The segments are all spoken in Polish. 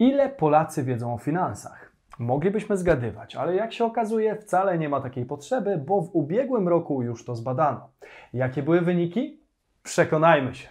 Ile Polacy wiedzą o finansach? Moglibyśmy zgadywać, ale jak się okazuje, wcale nie ma takiej potrzeby, bo w ubiegłym roku już to zbadano. Jakie były wyniki? Przekonajmy się.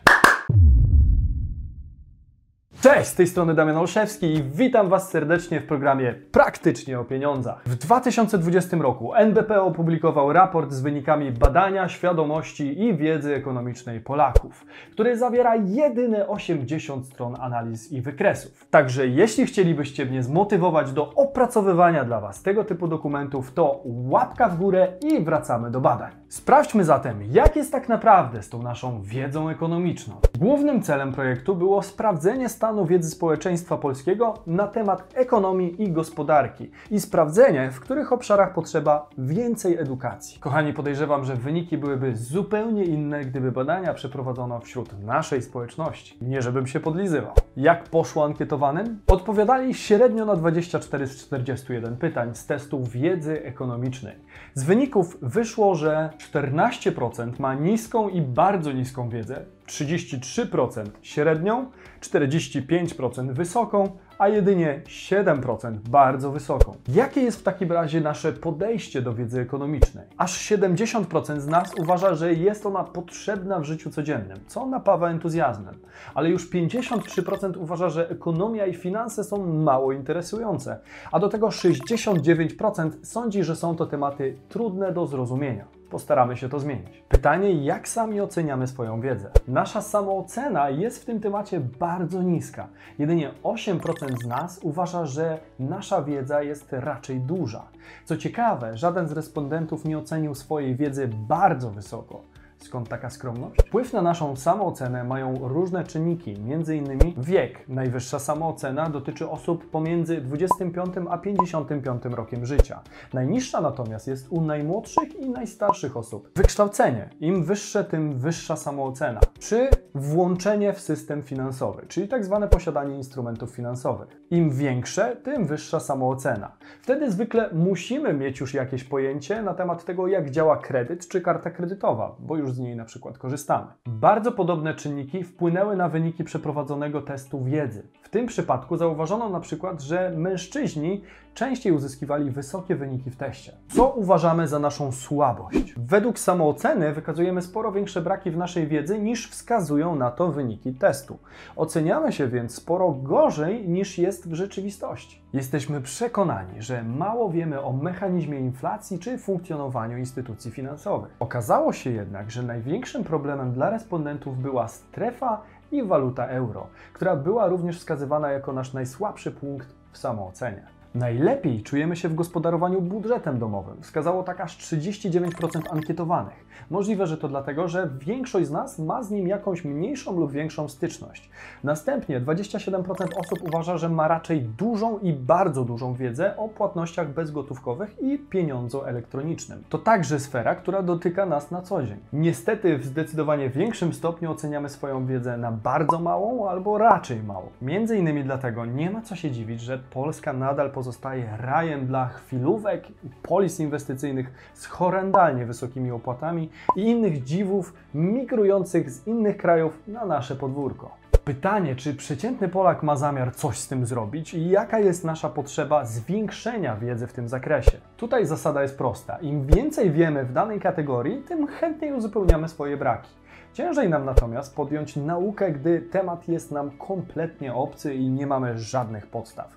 Cześć, z tej strony Damian Olszewski i witam Was serdecznie w programie Praktycznie o Pieniądzach. W 2020 roku NBP opublikował raport z wynikami badania świadomości i wiedzy ekonomicznej Polaków, który zawiera jedyne 80 stron analiz i wykresów. Także jeśli chcielibyście mnie zmotywować do opracowywania dla Was tego typu dokumentów, to łapka w górę i wracamy do badań. Sprawdźmy zatem, jak jest tak naprawdę z tą naszą wiedzą ekonomiczną. Głównym celem projektu było sprawdzenie stanu wiedzy społeczeństwa polskiego na temat ekonomii i gospodarki i sprawdzenie, w których obszarach potrzeba więcej edukacji. Kochani, podejrzewam, że wyniki byłyby zupełnie inne, gdyby badania przeprowadzono wśród naszej społeczności. Nie żebym się podlizywał. Jak poszło ankietowanym? Odpowiadali średnio na 24 z 41 pytań z testu wiedzy ekonomicznej. Z wyników wyszło, że 14% ma niską i bardzo niską wiedzę, 33% średnią, 45% wysoką, a jedynie 7% bardzo wysoką. Jakie jest w takim razie nasze podejście do wiedzy ekonomicznej? Aż 70% z nas uważa, że jest ona potrzebna w życiu codziennym, co napawa entuzjazmem, ale już 53% uważa, że ekonomia i finanse są mało interesujące, a do tego 69% sądzi, że są to tematy trudne do zrozumienia. Postaramy się to zmienić. Pytanie, jak sami oceniamy swoją wiedzę? Nasza samoocena jest w tym temacie bardzo niska. Jedynie 8% z nas uważa, że nasza wiedza jest raczej duża. Co ciekawe, żaden z respondentów nie ocenił swojej wiedzy bardzo wysoko. Skąd taka skromność? Wpływ na naszą samoocenę mają różne czynniki, m.in. wiek. Najwyższa samoocena dotyczy osób pomiędzy 25 a 55 rokiem życia. Najniższa natomiast jest u najmłodszych i najstarszych osób. Wykształcenie. Im wyższe, tym wyższa samoocena. Czy włączenie w system finansowy, czyli tak zwane posiadanie instrumentów finansowych. Im większe, tym wyższa samoocena. Wtedy zwykle musimy mieć już jakieś pojęcie na temat tego, jak działa kredyt czy karta kredytowa, bo już z niej na przykład korzystamy. Bardzo podobne czynniki wpłynęły na wyniki przeprowadzonego testu wiedzy. W tym przypadku zauważono na przykład, że mężczyźni częściej uzyskiwali wysokie wyniki w teście. Co uważamy za naszą słabość? Według samooceny wykazujemy sporo większe braki w naszej wiedzy niż wskazują na to wyniki testu. Oceniamy się więc sporo gorzej niż jest w rzeczywistości. Jesteśmy przekonani, że mało wiemy o mechanizmie inflacji czy funkcjonowaniu instytucji finansowych. Okazało się jednak, że największym problemem dla respondentów była strefa i waluta euro, która była również wskazywana jako nasz najsłabszy punkt w samoocenie. Najlepiej czujemy się w gospodarowaniu budżetem domowym. Wskazało tak aż 39% ankietowanych. Możliwe, że to dlatego, że większość z nas ma z nim jakąś mniejszą lub większą styczność. Następnie 27% osób uważa, że ma raczej dużą i bardzo dużą wiedzę o płatnościach bezgotówkowych i pieniądzu elektronicznym. To także sfera, która dotyka nas na co dzień. Niestety w zdecydowanie większym stopniu oceniamy swoją wiedzę na bardzo małą albo raczej małą. Między innymi dlatego nie ma co się dziwić, że Polska nadal pozostaje rajem dla chwilówek i polis inwestycyjnych z horrendalnie wysokimi opłatami i innych dziwów migrujących z innych krajów na nasze podwórko. Pytanie, czy przeciętny Polak ma zamiar coś z tym zrobić i jaka jest nasza potrzeba zwiększenia wiedzy w tym zakresie? Tutaj zasada jest prosta. Im więcej wiemy w danej kategorii, tym chętniej uzupełniamy swoje braki. Ciężej nam natomiast podjąć naukę, gdy temat jest nam kompletnie obcy i nie mamy żadnych podstaw.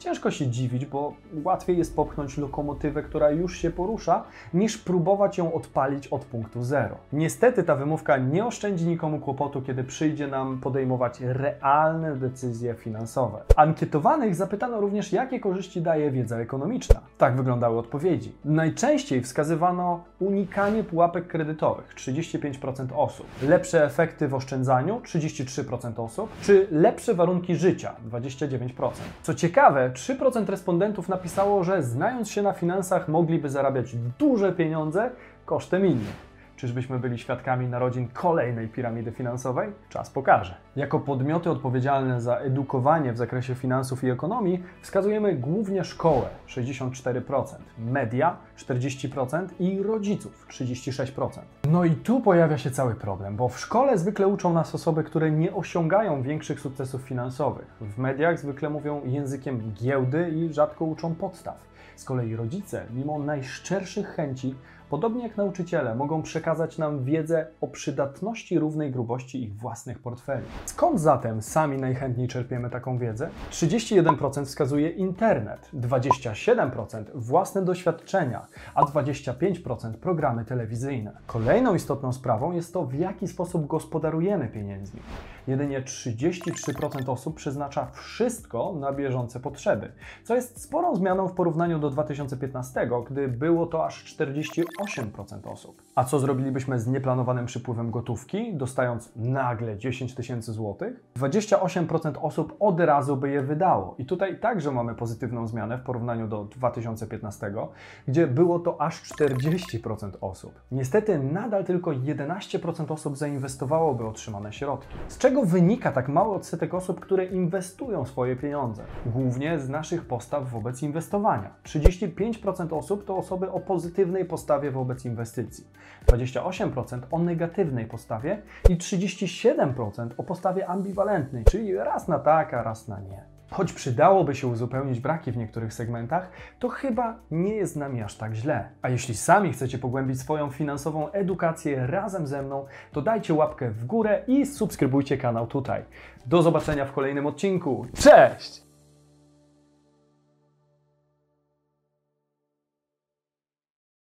Ciężko się dziwić, bo łatwiej jest popchnąć lokomotywę, która już się porusza, niż próbować ją odpalić od punktu zero. Niestety ta wymówka nie oszczędzi nikomu kłopotu, kiedy przyjdzie nam podejmować realne decyzje finansowe. Ankietowanych zapytano również, jakie korzyści daje wiedza ekonomiczna. Tak wyglądały odpowiedzi. Najczęściej wskazywano unikanie pułapek kredytowych 35% osób, lepsze efekty w oszczędzaniu 33% osób, czy lepsze warunki życia 29%. Co ciekawe, 3% respondentów napisało, że znając się na finansach mogliby zarabiać duże pieniądze kosztem innych. Czyżbyśmy byli świadkami narodzin kolejnej piramidy finansowej? Czas pokaże. Jako podmioty odpowiedzialne za edukowanie w zakresie finansów i ekonomii wskazujemy głównie szkołę 64%, media 40% i rodziców 36%. No i tu pojawia się cały problem, bo w szkole zwykle uczą nas osoby, które nie osiągają większych sukcesów finansowych. W mediach zwykle mówią językiem giełdy i rzadko uczą podstaw. Z kolei rodzice, mimo najszczerszych chęci, podobnie jak nauczyciele, mogą przekazać nam wiedzę o przydatności równej grubości ich własnych portfeli. Skąd zatem sami najchętniej czerpiemy taką wiedzę? 31% wskazuje internet, 27% własne doświadczenia, a 25% programy telewizyjne. Kolejną istotną sprawą jest to, w jaki sposób gospodarujemy pieniędzmi. Jedynie 33% osób przeznacza wszystko na bieżące potrzeby, co jest sporą zmianą w porównaniu do 2015, gdy było to aż 48% osób. A co zrobilibyśmy z nieplanowanym przypływem gotówki, dostając nagle 10 tysięcy złotych? 28% osób od razu by je wydało. I tutaj także mamy pozytywną zmianę w porównaniu do 2015, gdzie było to aż 40% osób. Niestety nadal tylko 11% osób zainwestowałoby otrzymane środki. Z czego wynika tak mały odsetek osób, które inwestują swoje pieniądze? Głównie z naszych postaw wobec inwestowania. 35% osób to osoby o pozytywnej postawie wobec inwestycji. 28% o negatywnej postawie i 37% o postawie ambiwalentnej, czyli raz na tak, a raz na nie. Choć przydałoby się uzupełnić braki w niektórych segmentach, to chyba nie jest z nami aż tak źle. A jeśli sami chcecie pogłębić swoją finansową edukację razem ze mną, to dajcie łapkę w górę i subskrybujcie kanał tutaj. Do zobaczenia w kolejnym odcinku. Cześć!